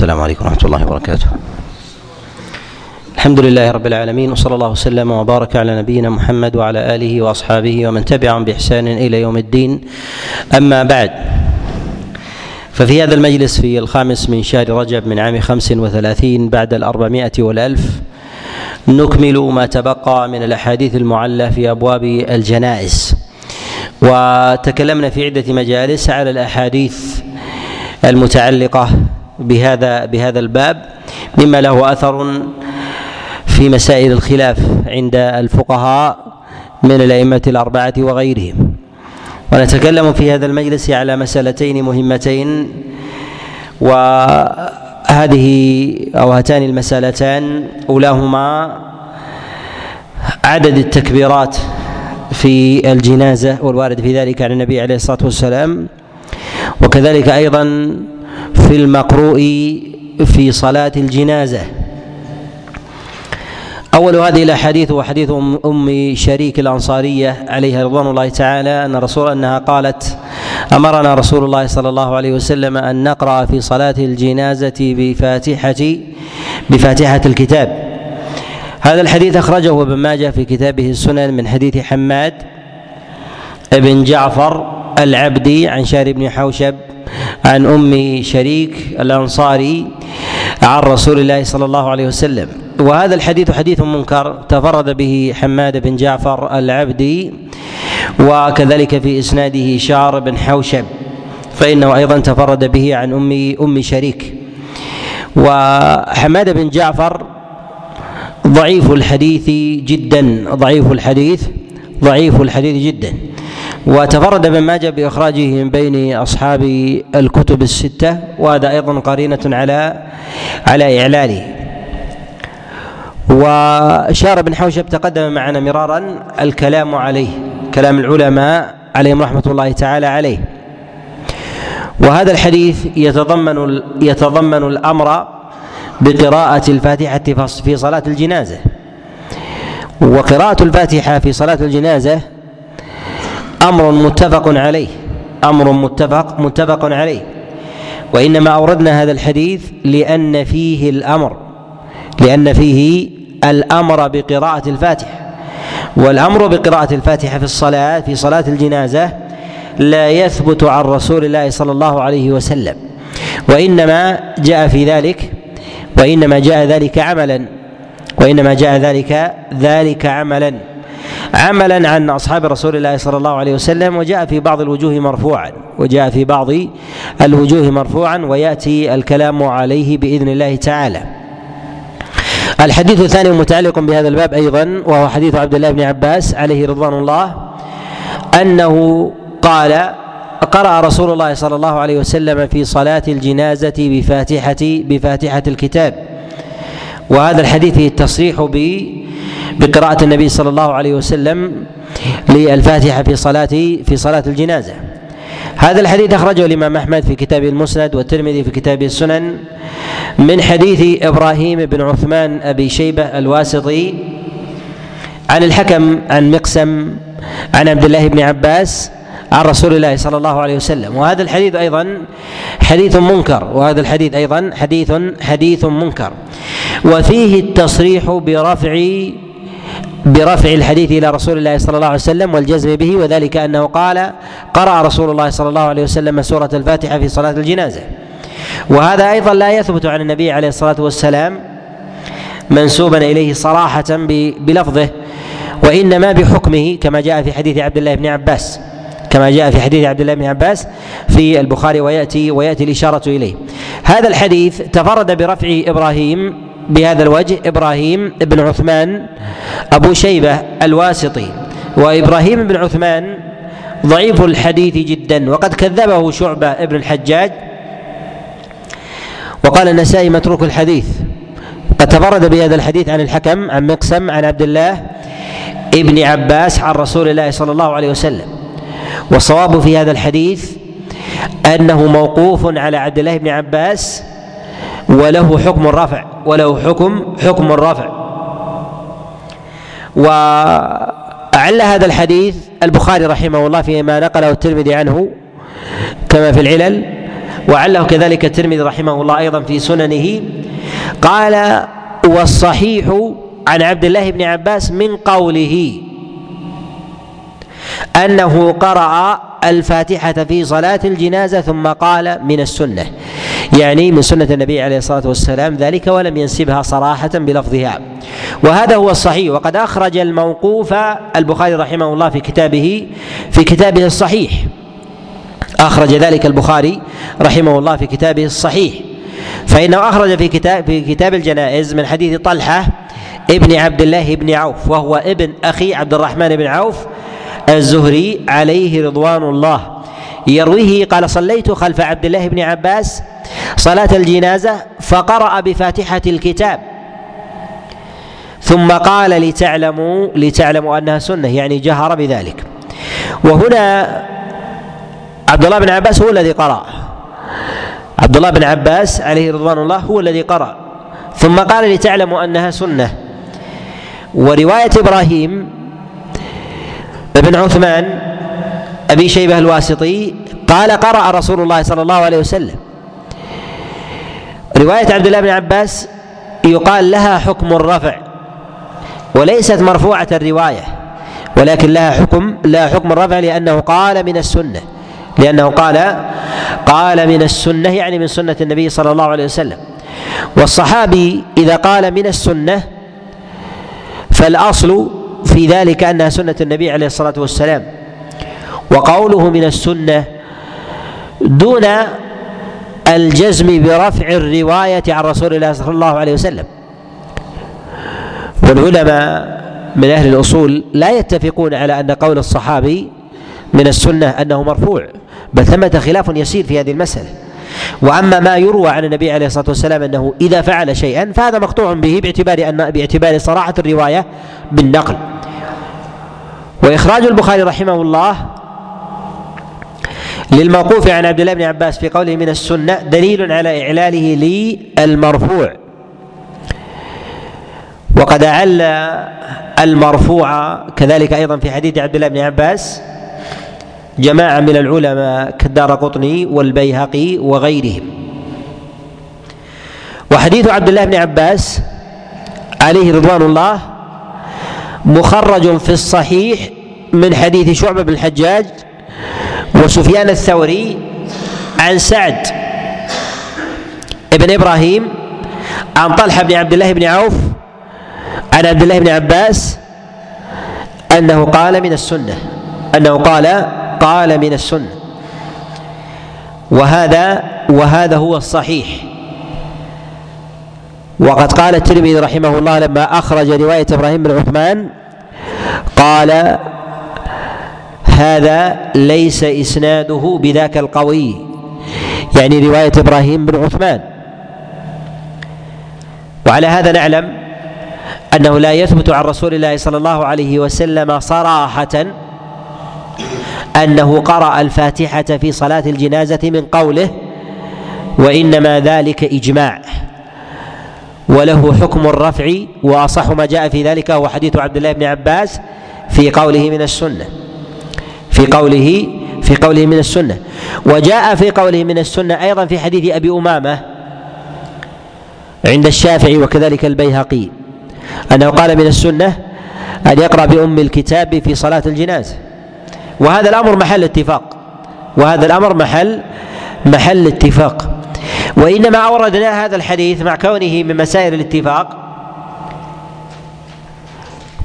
السلام عليكم ورحمة الله وبركاته. الحمد لله رب العالمين وصلى الله وسلم وبارك على نبينا محمد وعلى آله وأصحابه ومن تبعهم بإحسان إلى يوم الدين. أما بعد ففي هذا المجلس في الخامس من شهر رجب من عام خمس وثلاثين بعد الأربعمائة والألف نكمل ما تبقى من الأحاديث المعلة في أبواب الجنائز. وتكلمنا في عدة مجالس على الأحاديث المتعلقة بهذا بهذا الباب مما له أثر في مسائل الخلاف عند الفقهاء من الأئمة الأربعة وغيرهم. ونتكلم في هذا المجلس على مسألتين مهمتين وهذه أو هاتان المسألتان أولاهما عدد التكبيرات في الجنازة والوارد في ذلك عن النبي عليه الصلاة والسلام وكذلك أيضا في المقروء في صلاة الجنازة. أول هذه الأحاديث هو حديث أم شريك الأنصارية عليها رضوان الله تعالى أن رسول أنها قالت أمرنا رسول الله صلى الله عليه وسلم أن نقرأ في صلاة الجنازة بفاتحة بفاتحة الكتاب. هذا الحديث أخرجه ابن ماجه في كتابه السنن من حديث حماد بن جعفر العبدي عن شار بن حوشب عن أم شريك الأنصاري عن رسول الله صلى الله عليه وسلم. وهذا الحديث حديث منكر تفرد به حماد بن جعفر العبدي وكذلك في إسناده شار بن حوشب فإنه أيضا تفرد به عن أم أم شريك. وحماد بن جعفر ضعيف الحديث جدا ضعيف الحديث ضعيف الحديث جدا. وتفرد ابن ماجه بإخراجه من بين أصحاب الكتب الستة وهذا أيضا قرينة على على إعلاله. وشار بن حوشب تقدم معنا مرارا الكلام عليه كلام العلماء عليهم رحمة الله تعالى عليه. وهذا الحديث يتضمن يتضمن الأمر بقراءة الفاتحة في صلاة الجنازة. وقراءة الفاتحة في صلاة الجنازة أمر متفق عليه. أمر متفق متفق عليه. وإنما أوردنا هذا الحديث لأن فيه الأمر لأن فيه الأمر بقراءة الفاتحة. والأمر بقراءة الفاتحة في الصلاة في صلاة الجنازة لا يثبت عن رسول الله صلى الله عليه وسلم. وإنما جاء في ذلك وإنما جاء ذلك عملا. وإنما جاء ذلك ذلك عملا. عملا عن أصحاب رسول الله صلى الله عليه وسلم وجاء في بعض الوجوه مرفوعا وجاء في بعض الوجوه مرفوعا ويأتي الكلام عليه بإذن الله تعالى. الحديث الثاني متعلق بهذا الباب أيضا وهو حديث عبد الله بن عباس عليه رضوان الله أنه قال قرأ رسول الله صلى الله عليه وسلم في صلاة الجنازة بفاتحة بفاتحة الكتاب وهذا الحديث التصريح بقراءة النبي صلى الله عليه وسلم للفاتحة في صلاة في صلاة الجنازة. هذا الحديث أخرجه الإمام أحمد في كتابه المسند والترمذي في كتابه السنن من حديث إبراهيم بن عثمان أبي شيبة الواسطي عن الحكم عن مقسم عن عبد الله بن عباس عن رسول الله صلى الله عليه وسلم. وهذا الحديث أيضا حديث منكر. وهذا الحديث أيضا حديث حديث منكر. وفيه التصريح برفع برفع الحديث إلى رسول الله صلى الله عليه وسلم والجزم به وذلك أنه قال قرأ رسول الله صلى الله عليه وسلم سورة الفاتحة في صلاة الجنازة وهذا أيضا لا يثبت عن النبي عليه الصلاة والسلام منسوبا إليه صراحة بلفظه وإنما بحكمه كما جاء في حديث عبد الله بن عباس كما جاء في حديث عبد الله بن عباس في البخاري وياتي ويأتي الإشارة إليه. هذا الحديث تفرد برفع إبراهيم بهذا الوجه إبراهيم بن عثمان أبو شيبة الواسطي. وإبراهيم بن عثمان ضعيف الحديث جدا وقد كذبه شعبة ابن الحجاج. وقال النسائي متروك الحديث. قد تفرد بهذا الحديث عن الحكم عن مقسم عن عبد الله ابن عباس عن رسول الله صلى الله عليه وسلم. والصواب في هذا الحديث أنه موقوف على عبد الله بن عباس وله حكم الرفع وله حكم حكم الرفع وأعل هذا الحديث البخاري رحمه الله فيما نقله الترمذي عنه كما في العلل وعله كذلك الترمذي رحمه الله أيضا في سننه. قال والصحيح عن عبد الله بن عباس من قوله أنه قرأ الفاتحة في صلاة الجنازة ثم قال من السنة. يعني من سنة النبي عليه الصلاة والسلام ذلك ولم ينسبها صراحة بلفظها. وهذا هو الصحيح. وقد أخرج الموقوف البخاري رحمه الله في كتابه في كتابه الصحيح. أخرج ذلك البخاري رحمه الله في كتابه الصحيح. فإنه أخرج في كتاب في كتاب الجنائز من حديث طلحة ابن عبد الله بن عوف وهو ابن أخي عبد الرحمن بن عوف الزهري عليه رضوان الله. يرويه قال صليت خلف عبد الله بن عباس صلاة الجنازة فقرأ بفاتحة الكتاب. ثم قال لتعلموا لتعلموا أنها سنة يعني جهر بذلك. وهنا عبد الله بن عباس هو الذي قرأ. عبد الله بن عباس عليه رضوان الله هو الذي قرأ. ثم قال لتعلموا أنها سنة. ورواية إبراهيم بن عثمان أبي شيبة الواسطي قال قرأ رسول الله صلى الله عليه وسلم رواية عبد الله بن عباس يقال لها حكم الرفع وليست مرفوعة الرواية ولكن لها حكم لا حكم الرفع لأنه قال من السنة لأنه قال قال من السنة يعني من سنة النبي صلى الله عليه وسلم. والصحابي إذا قال من السنة فالأصل في ذلك أنها سنة النبي عليه الصلاة والسلام. وقوله من السنة دون الجزم برفع الرواية عن رسول الله صلى الله عليه وسلم. والعلماء من أهل الأصول لا يتفقون على أن قول الصحابي من السنة أنه مرفوع بل ثمة خلاف يسير في هذه المسألة. وأما ما يروى عن النبي عليه الصلاة والسلام أنه إذا فعل شيئا فهذا مقطوع به باعتبار ان باعتبار صراحة الرواية بالنقل. وإخراج البخاري رحمه الله للموقوف عن عبد الله بن عباس في قوله من السنة دليل على إعلاله للمرفوع. وقد أعل المرفوع كذلك أيضا في حديث عبد الله بن عباس جماعة من العلماء كالدار قطني والبيهقي وغيرهم. وحديث عبد الله بن عباس عليه رضوان الله مخرج في الصحيح من حديث شعبة بن الحجاج وسفيان الثوري عن سعد ابن إبراهيم عن طلحة بن عبد الله بن عوف عن عبد الله بن عباس أنه قال من السنة أنه قال قال من السنة. وهذا وهذا هو الصحيح. وقد قال الترمذي رحمه الله لما أخرج رواية إبراهيم بن عثمان قال هذا ليس إسناده بذاك القوي. يعني رواية إبراهيم بن عثمان. وعلى هذا نعلم أنه لا يثبت عن رسول الله صلى الله عليه وسلم صراحة أنه قرأ الفاتحة في صلاة الجنازة من قوله وإنما ذلك إجماع وله حكم الرفع وأصح ما جاء في ذلك هو حديث عبد الله بن عباس في قوله من السنة. في قوله في قوله من السنة. وجاء في قوله من السنة أيضا في حديث أبي أمامة عند الشافعي وكذلك البيهقي أنه قال من السنة أن يقرأ بأم الكتاب في صلاة الجنازة. وهذا الأمر محل اتفاق. وهذا الأمر محل محل اتفاق. وإنما أوردنا هذا الحديث مع كونه من مسائل الاتفاق.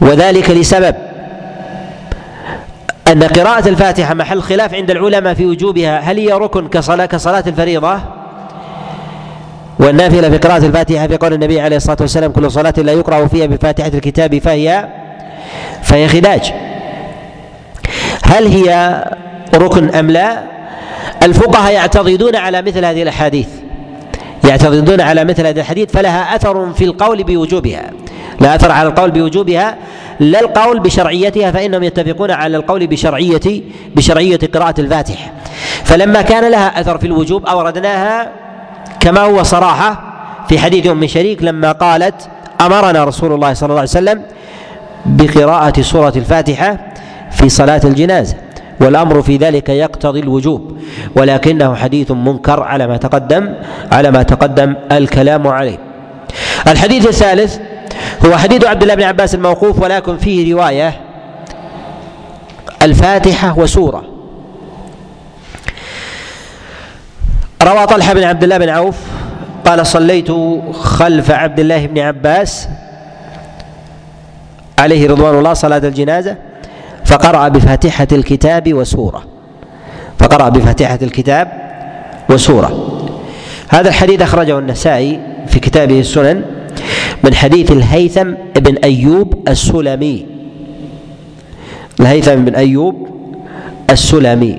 وذلك لسبب أن قراءة الفاتحة محل خلاف عند العلماء في وجوبها. هل هي ركن كصلاة كصلاة الفريضة؟ والنافلة في قراءة الفاتحة في قول النبي عليه الصلاة والسلام كل صلاة لا يقرأ فيها بفاتحة الكتاب فهي فهي خداج. هل هي ركن أم لا؟ الفقهاء يعتضدون على مثل هذه الأحاديث. يعتضدون على مثل هذه الحديث فلها أثر في القول بوجوبها. لا أثر على القول بوجوبها لا القول بشرعيتها فإنهم يتفقون على القول بشرعية بشرعية قراءة الفاتحة فلما كان لها أثر في الوجوب أوردناها كما هو صراحة في حديث أم شريك لما قالت أمرنا رسول الله صلى الله عليه وسلم بقراءة سورة الفاتحة في صلاة الجنازة والأمر في ذلك يقتضي الوجوب ولكنه حديث منكر على ما تقدم على ما تقدم الكلام عليه. الحديث الثالث هو حديث عبد الله بن عباس الموقوف ولكن فيه رواية الفاتحة وسورة. روى طلحة بن عبد الله بن عوف قال صليت خلف عبد الله بن عباس عليه رضوان الله صلاة الجنازة فقرأ بفاتحة الكتاب وسورة. فقرأ بفاتحة الكتاب وسورة. هذا الحديث أخرجه النسائي في كتابه السنن من حديث الهيثم بن أيوب السلمي. الهيثم بن أيوب السلمي.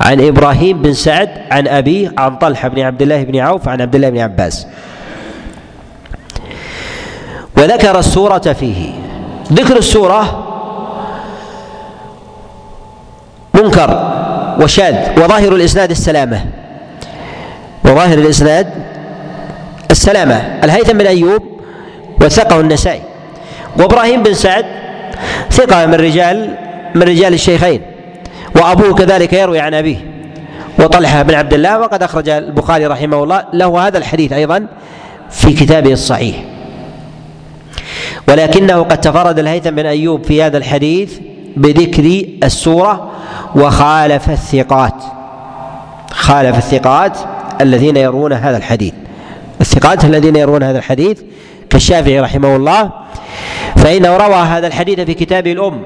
عن إبراهيم بن سعد عن أبيه عن طلحة بن عبد الله بن عوف عن عبد الله بن عباس. وذكر السورة فيه. ذكر السورة منكر وشاذ وظاهر الإسناد السلامة. وظاهر الإسناد السلامة. الهيثم بن أيوب وثقه النسائي. وإبراهيم بن سعد ثقة من رجال من رجال الشيخين. وأبوه كذلك يروي عن أبيه. وطلحة بن عبد الله وقد أخرج البخاري رحمه الله له هذا الحديث أيضا في كتابه الصحيح. ولكنه قد تفرد الهيثم بن أيوب في هذا الحديث بذكر السورة وخالف الثقات. خالف الثقات الذين يروون هذا الحديث. الثقات الذين يروون هذا الحديث كالشافعي رحمه الله. فإنه روى هذا الحديث في كتابه الأم.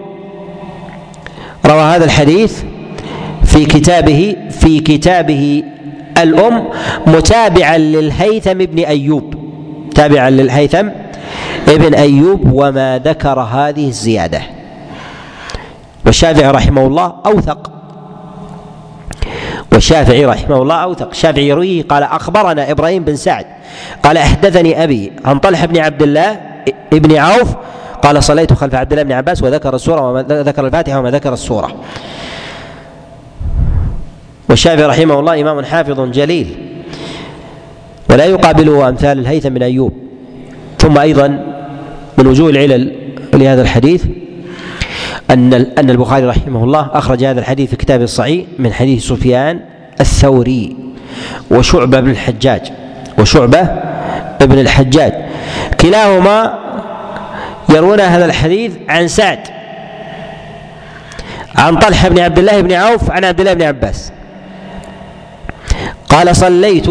روى هذا الحديث في كتابه في كتابه الأم متابعا للهيثم بن أيوب. تابعا للهيثم ابن أيوب وما ذكر هذه الزيادة. والشافعي رحمه الله أوثق. والشافعي رحمه الله أوثق. الشافعي يرويه قال أخبرنا إبراهيم بن سعد قال أحدثني أبي عن طلحة بن عبد الله ابن عوف قال صليت خلف عبد الله بن عباس وذكر السورة وما ذكر الفاتحة وما ذكر السورة. والشافعي رحمه الله إمام حافظ جليل. ولا يقابله أمثال الهيثم بن أيوب. ثم أيضا من وجوه العلل لهذا الحديث أن أن البخاري رحمه الله أخرج هذا الحديث في كتابه الصحيح من حديث سفيان الثوري وشعبة بن الحجاج وشعبة بن الحجاج. كلاهما يروون هذا الحديث عن سعد عن طلحة بن عبد الله بن عوف عن عبد الله بن عباس. قال صليت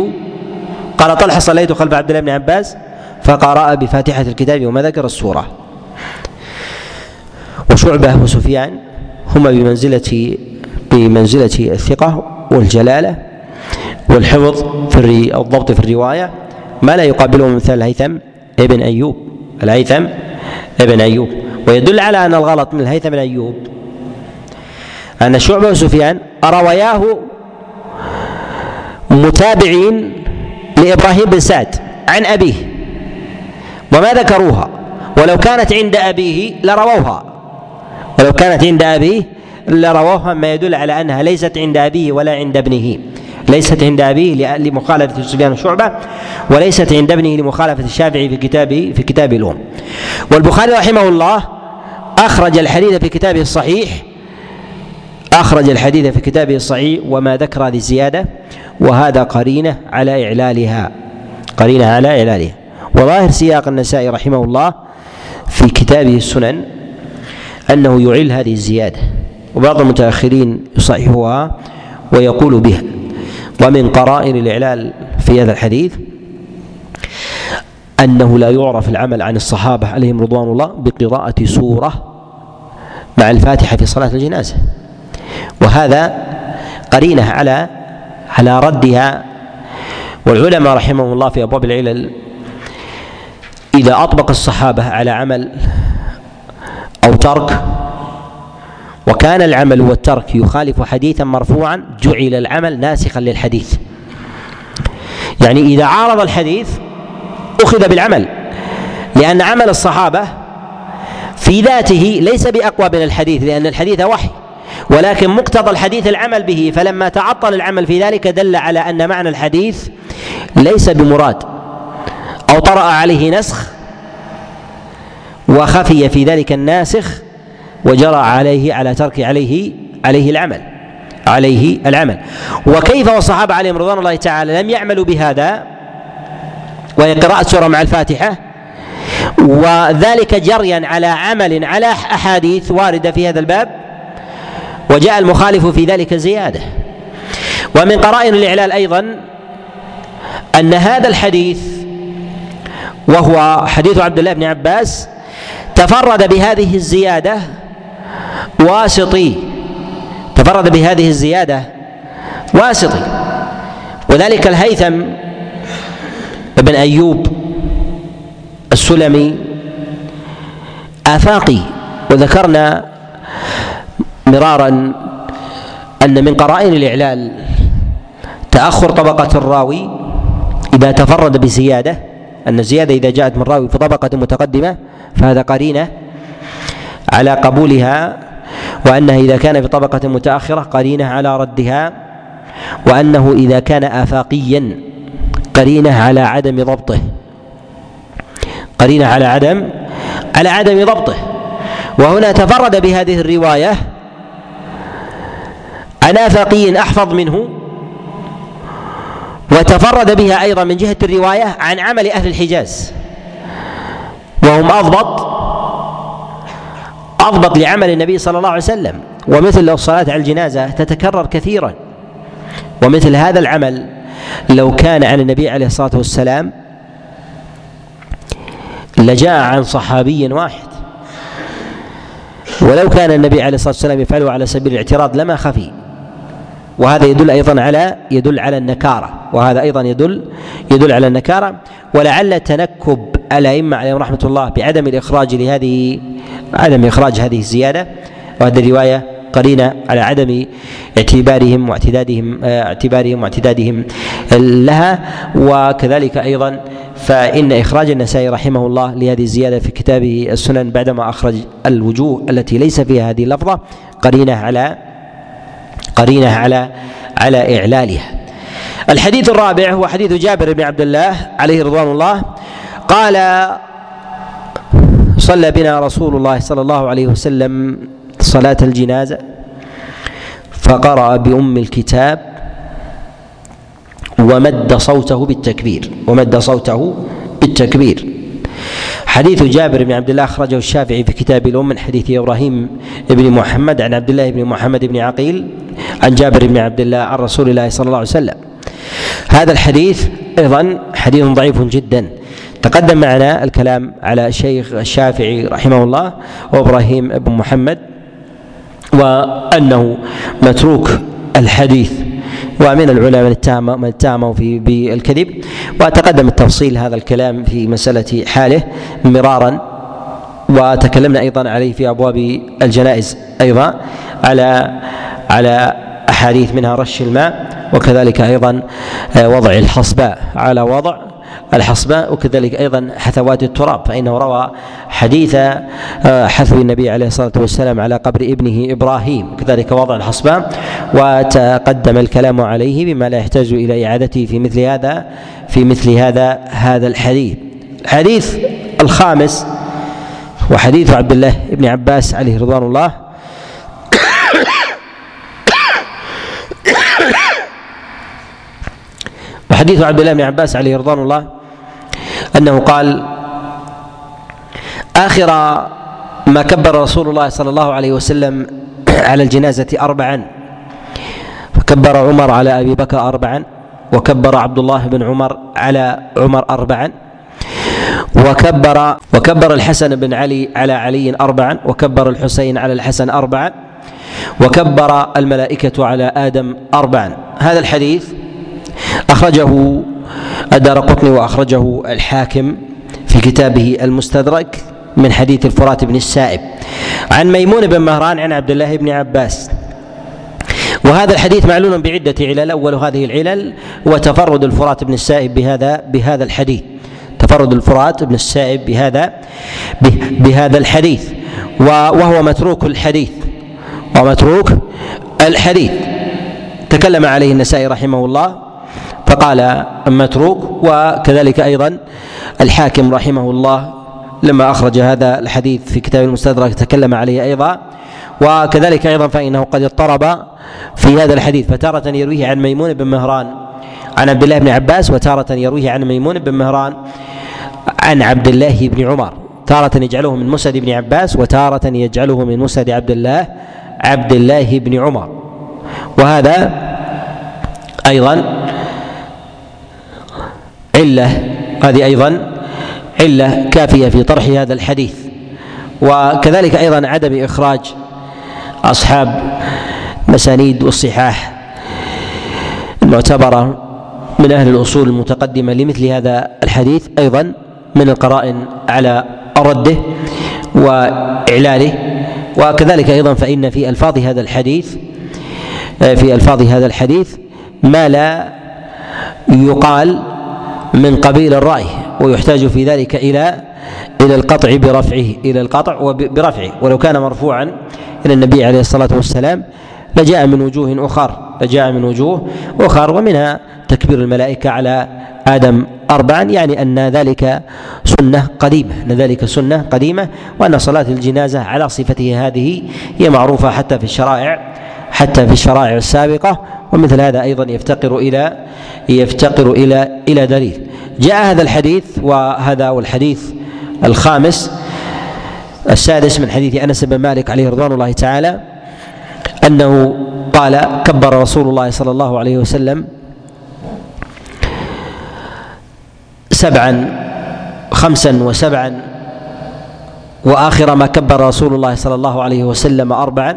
قال طلحة صليت خلف عبد الله بن عباس فقرأ بفاتحة الكتاب وما ذكر السورة. وشعبة وسفيان هما بمنزلة بمنزلة الثقة والجلالة والحفظ في الضبط في الرواية. ما لا يقابله مثل الهيثم ابن أيوب. الهيثم ابن أيوب. ويدل على أن الغلط من الهيثم بن أيوب. أن شعبة وسفيان روياه متابعين لإبراهيم بن سعد عن أبيه. وما ذكروها. ولو كانت عند أبيه لرووها. ولو كانت عند أبيه لرووها ما يدل على أنها ليست عند أبيه ولا عند ابنه. ليست عند أبيه لمخالفة سفيان شعبة وليست عند ابنه لمخالفة الشافعي في كتابه في كتاب الأم. والبخاري رحمه الله أخرج الحديث في كتابه الصحيح أخرج الحديث في كتابه الصحيح وما ذكر هذه الزيادة وهذا قرينة على إعلالها. قرينة على إعلالها. وظاهر سياق النسائي رحمه الله في كتابه السنن أنه يعل هذه الزيادة وبعض المتأخرين يصححها ويقول بها. ومن قرائن الإعلال في هذا الحديث أنه لا يعرف العمل عن الصحابة عليهم رضوان الله بقراءة سورة مع الفاتحة في صلاة الجنازة. وهذا قرينة على على ردها. والعلماء رحمهم الله في أبواب العلل إذا أطبق الصحابة على عمل أو ترك. وكان العمل والترك يخالف حديثا مرفوعا جعل العمل ناسخا للحديث. يعني إذا عارض الحديث أخذ بالعمل لأن عمل الصحابة في ذاته ليس بأقوى من الحديث لأن الحديث وحي. ولكن مقتضى الحديث العمل به فلما تعطل العمل في ذلك دل على أن معنى الحديث ليس بمراد أو طرأ عليه نسخ وخفي في ذلك الناسخ وجرى عليه على ترك عليه عليه العمل عليه العمل. وكيف والصحابة عليهم رضوان الله تعالى لم يعملوا بهذا؟ وهي قراءة سورة مع الفاتحة. وذلك جريا على عمل على أحاديث واردة في هذا الباب. وجاء المخالف في ذلك زيادة. ومن قرائن الإعلال أيضا أن هذا الحديث وهو حديث عبد الله بن عباس تفرد بهذه الزيادة واسطي. تفرد بهذه الزيادة واسطي. وذلك الهيثم بن أيوب السلمي آفاقي. وذكرنا مرارا أن من قرائن الإعلال تأخر طبقة الراوي إذا تفرد بزيادة أن الزيادة إذا جاءت من راوي في طبقة متقدمة فهذا قرينة على قبولها وأنها إذا كان في طبقة متأخرة قرينة على ردها وأنه إذا كان آفاقيا قرينة على عدم ضبطه. قرينة على عدم على عدم ضبطه. وهنا تفرد بهذه الرواية عن آفاقي أحفظ منه وتفرد بها أيضا من جهة الرواية عن عمل أهل الحجاز. وهم أضبط أضبط لعمل النبي صلى الله عليه وسلم. ومثل الصلاة على الجنازة تتكرر كثيرا. ومثل هذا العمل لو كان عن النبي عليه الصلاة والسلام لجاء عن صحابي واحد. ولو كان النبي عليه الصلاة والسلام يفعله على سبيل الاعتراض لما خفي. وهذا يدل أيضا على يدل على النكارة. وهذا أيضا يدل يدل على النكارة. ولعل تنكب الأئمة عليهم رحمة الله بعدم الإخراج لهذه عدم إخراج هذه الزيادة. وهذه الرواية قرينة على عدم اعتبارهم واعتدادهم اعتبارهم واعتدادهم لها. وكذلك أيضا فإن إخراج النسائي رحمه الله لهذه الزيادة في كتابه السنن بعدما أخرج الوجوه التي ليس فيها هذه اللفظة قرينة على قرينة على على إعلالها. الحديث الرابع هو حديث جابر بن عبد الله عليه رضوان الله. قال صلى بنا رسول الله صلى الله عليه وسلم صلاة الجنازة فقرأ بأم الكتاب ومد صوته بالتكبير ومد صوته بالتكبير. حديث جابر بن عبد الله أخرجه الشافعي في كتاب الأم من حديث إبراهيم بن محمد عن عبد الله بن محمد بن عقيل عن جابر بن عبد الله عن رسول الله صلى الله عليه وسلم. هذا الحديث أيضا حديث ضعيف جدا. تقدم معنا الكلام على الشيخ الشافعي رحمه الله وإبراهيم بن محمد وأنه متروك الحديث ومن العلماء من من اتهمه في بالكذب وتقدم التفصيل هذا الكلام في مسألة حاله مرارا وتكلمنا أيضا عليه في أبواب الجنائز أيضا على على أحاديث منها رش الماء وكذلك أيضا وضع الحصباء على وضع الحصباء وكذلك أيضا حثوات التراب فإنه روى حديث آه، حثو النبي عليه الصلاة والسلام على قبر ابنه إبراهيم. كذلك وضع الحصباء وتقدم الكلام عليه بما لا يحتاج إلى إعادته في مثل هذا في مثل هذا هذا الحديث. الحديث الخامس وحديث عبد الله بن عباس عليه رضوان الله وحديث عبد الله بن عباس عليه رضوان الله أنه قال آخر ما كبر رسول الله صلى الله عليه وسلم على الجنازة اربعا فكبر عمر على أبي بكر اربعا وكبر عبد الله بن عمر على عمر اربعا وكبر وكبر الحسن بن علي على علي اربعا وكبر الحسين على الحسن اربعا وكبر الملائكة على آدم اربعا. هذا الحديث أخرجه الدار قطني وأخرجه الحاكم في كتابه المستدرك من حديث الفرات بن السائب. عن ميمون بن مهران عن عبد الله بن عباس. وهذا الحديث معلول بعدة علل أول هذه العلل هو تفرد الفرات بن السائب بهذا بهذا الحديث. تفرد الفرات بن السائب بهذا بهذا الحديث. وهو متروك الحديث. ومتروك الحديث. تكلم عليه النسائي رحمه الله. فقال متروك وكذلك أيضا الحاكم رحمه الله لما أخرج هذا الحديث في كتاب المستدرك تكلم عليه أيضا وكذلك أيضا فإنه قد اضطرب في هذا الحديث فتارة يرويه عن ميمون بن مهران عن عبد الله بن عباس وتارة يرويه عن ميمون بن مهران عن عبد الله بن عمر تارة يجعله من مسند بن عباس وتارة يجعله من مسند عبد الله عبد الله بن عمر وهذا أيضا علة هذه أيضا علة كافية في طرح هذا الحديث. وكذلك أيضا عدم إخراج أصحاب مسانيد والصحاح المعتبرة من أهل الأصول المتقدمة لمثل هذا الحديث أيضا من القرائن على رده وإعلاله. وكذلك أيضا فإن في ألفاظ هذا الحديث في ألفاظ هذا الحديث ما لا يقال من قبيل الرأي ويحتاج في ذلك إلى إلى القطع برفعه إلى القطع برفعه ولو كان مرفوعا إلى النبي عليه الصلاة والسلام لجاء من وجوه أخر لجاء من وجوه أخر. ومنها تكبير الملائكة على آدم أربعا يعني أن ذلك سنة قديمة أن ذلك سنة قديمة وأن صلاة الجنازة على صفته هذه هي معروفة حتى في الشرائع. حتى في الشرائع السابقة ومثل هذا أيضا يفتقر إلى يفتقر إلى إلى دليل. جاء هذا الحديث وهذا والحديث الخامس السادس من حديث أنس بن مالك عليه رضوان الله تعالى أنه قال كبر رسول الله صلى الله عليه وسلم سبعا خمسا وسبعا وآخر ما كبر رسول الله صلى الله عليه وسلم اربعا.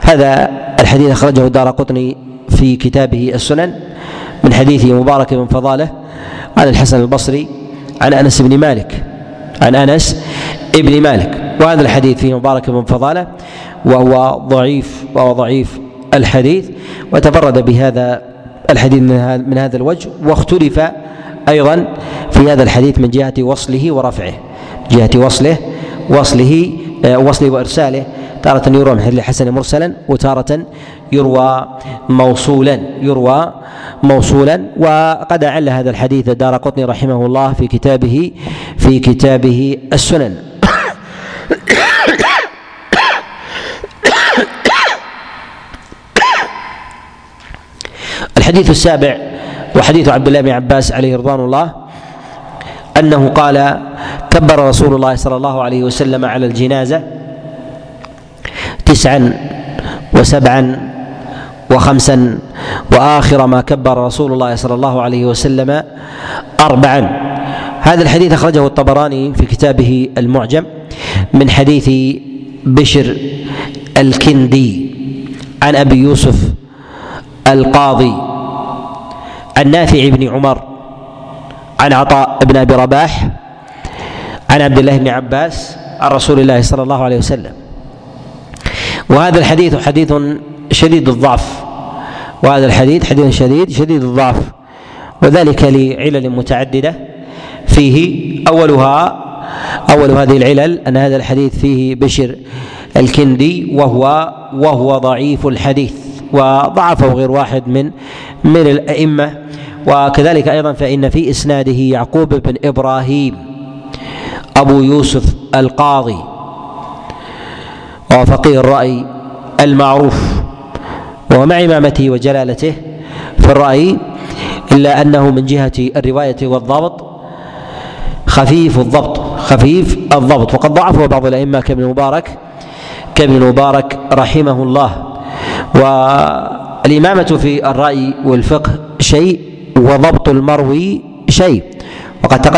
هذا الحديث أخرجه الدار قطني في كتابه السنن من حديث مبارك بن فضالة عن الحسن البصري عن أنس بن مالك عن أنس ابن مالك. وهذا الحديث فيه مبارك بن فضالة وهو ضعيف وهو ضعيف الحديث وتفرد بهذا الحديث من هذا الوجه واختلف أيضا في هذا الحديث من جهة وصله ورفعه جهة وصله وصله آه، وصله وإرساله. تارة يروى من حديث الحسن مرسلا وتارة يروى موصولا يروى موصولا. وقد أعل هذا الحديث دار قطني رحمه الله في كتابه في كتابه السنن. الحديث السابع وحديث عبد الله بن عباس عليه رضوان الله أنه قال كبر رسول الله صلى الله عليه وسلم على الجنازة تسعا وسبعا وخمسا وآخر ما كبر رسول الله صلى الله عليه وسلم اربعا. هذا الحديث أخرجه الطبراني في كتابه المعجم من حديث بشر الكندي عن أبي يوسف القاضي عن نافع بن عمر عن عطاء بن أبي رباح عن عبد الله بن عباس عن رسول الله صلى الله عليه وسلم. وهذا الحديث حديث شديد الضعف. وهذا الحديث حديث شديد شديد الضعف. وذلك لعلل متعددة. فيه أولها أول هذه العلل أن هذا الحديث فيه بشر الكندي وهو وهو ضعيف الحديث. وضعفه غير واحد من من الأئمة. وكذلك أيضا فإن في إسناده يعقوب بن إبراهيم أبو يوسف القاضي. وهو فقيه الرأي المعروف ومع إمامته وجلالته في الرأي إلا أنه من جهة الرواية والضبط خفيف الضبط خفيف الضبط. وقد ضعفه بعض الأئمة كابن المبارك كابن المبارك رحمه الله. والإمامة في الرأي والفقه شيء وضبط المروي شيء. وقد تقدم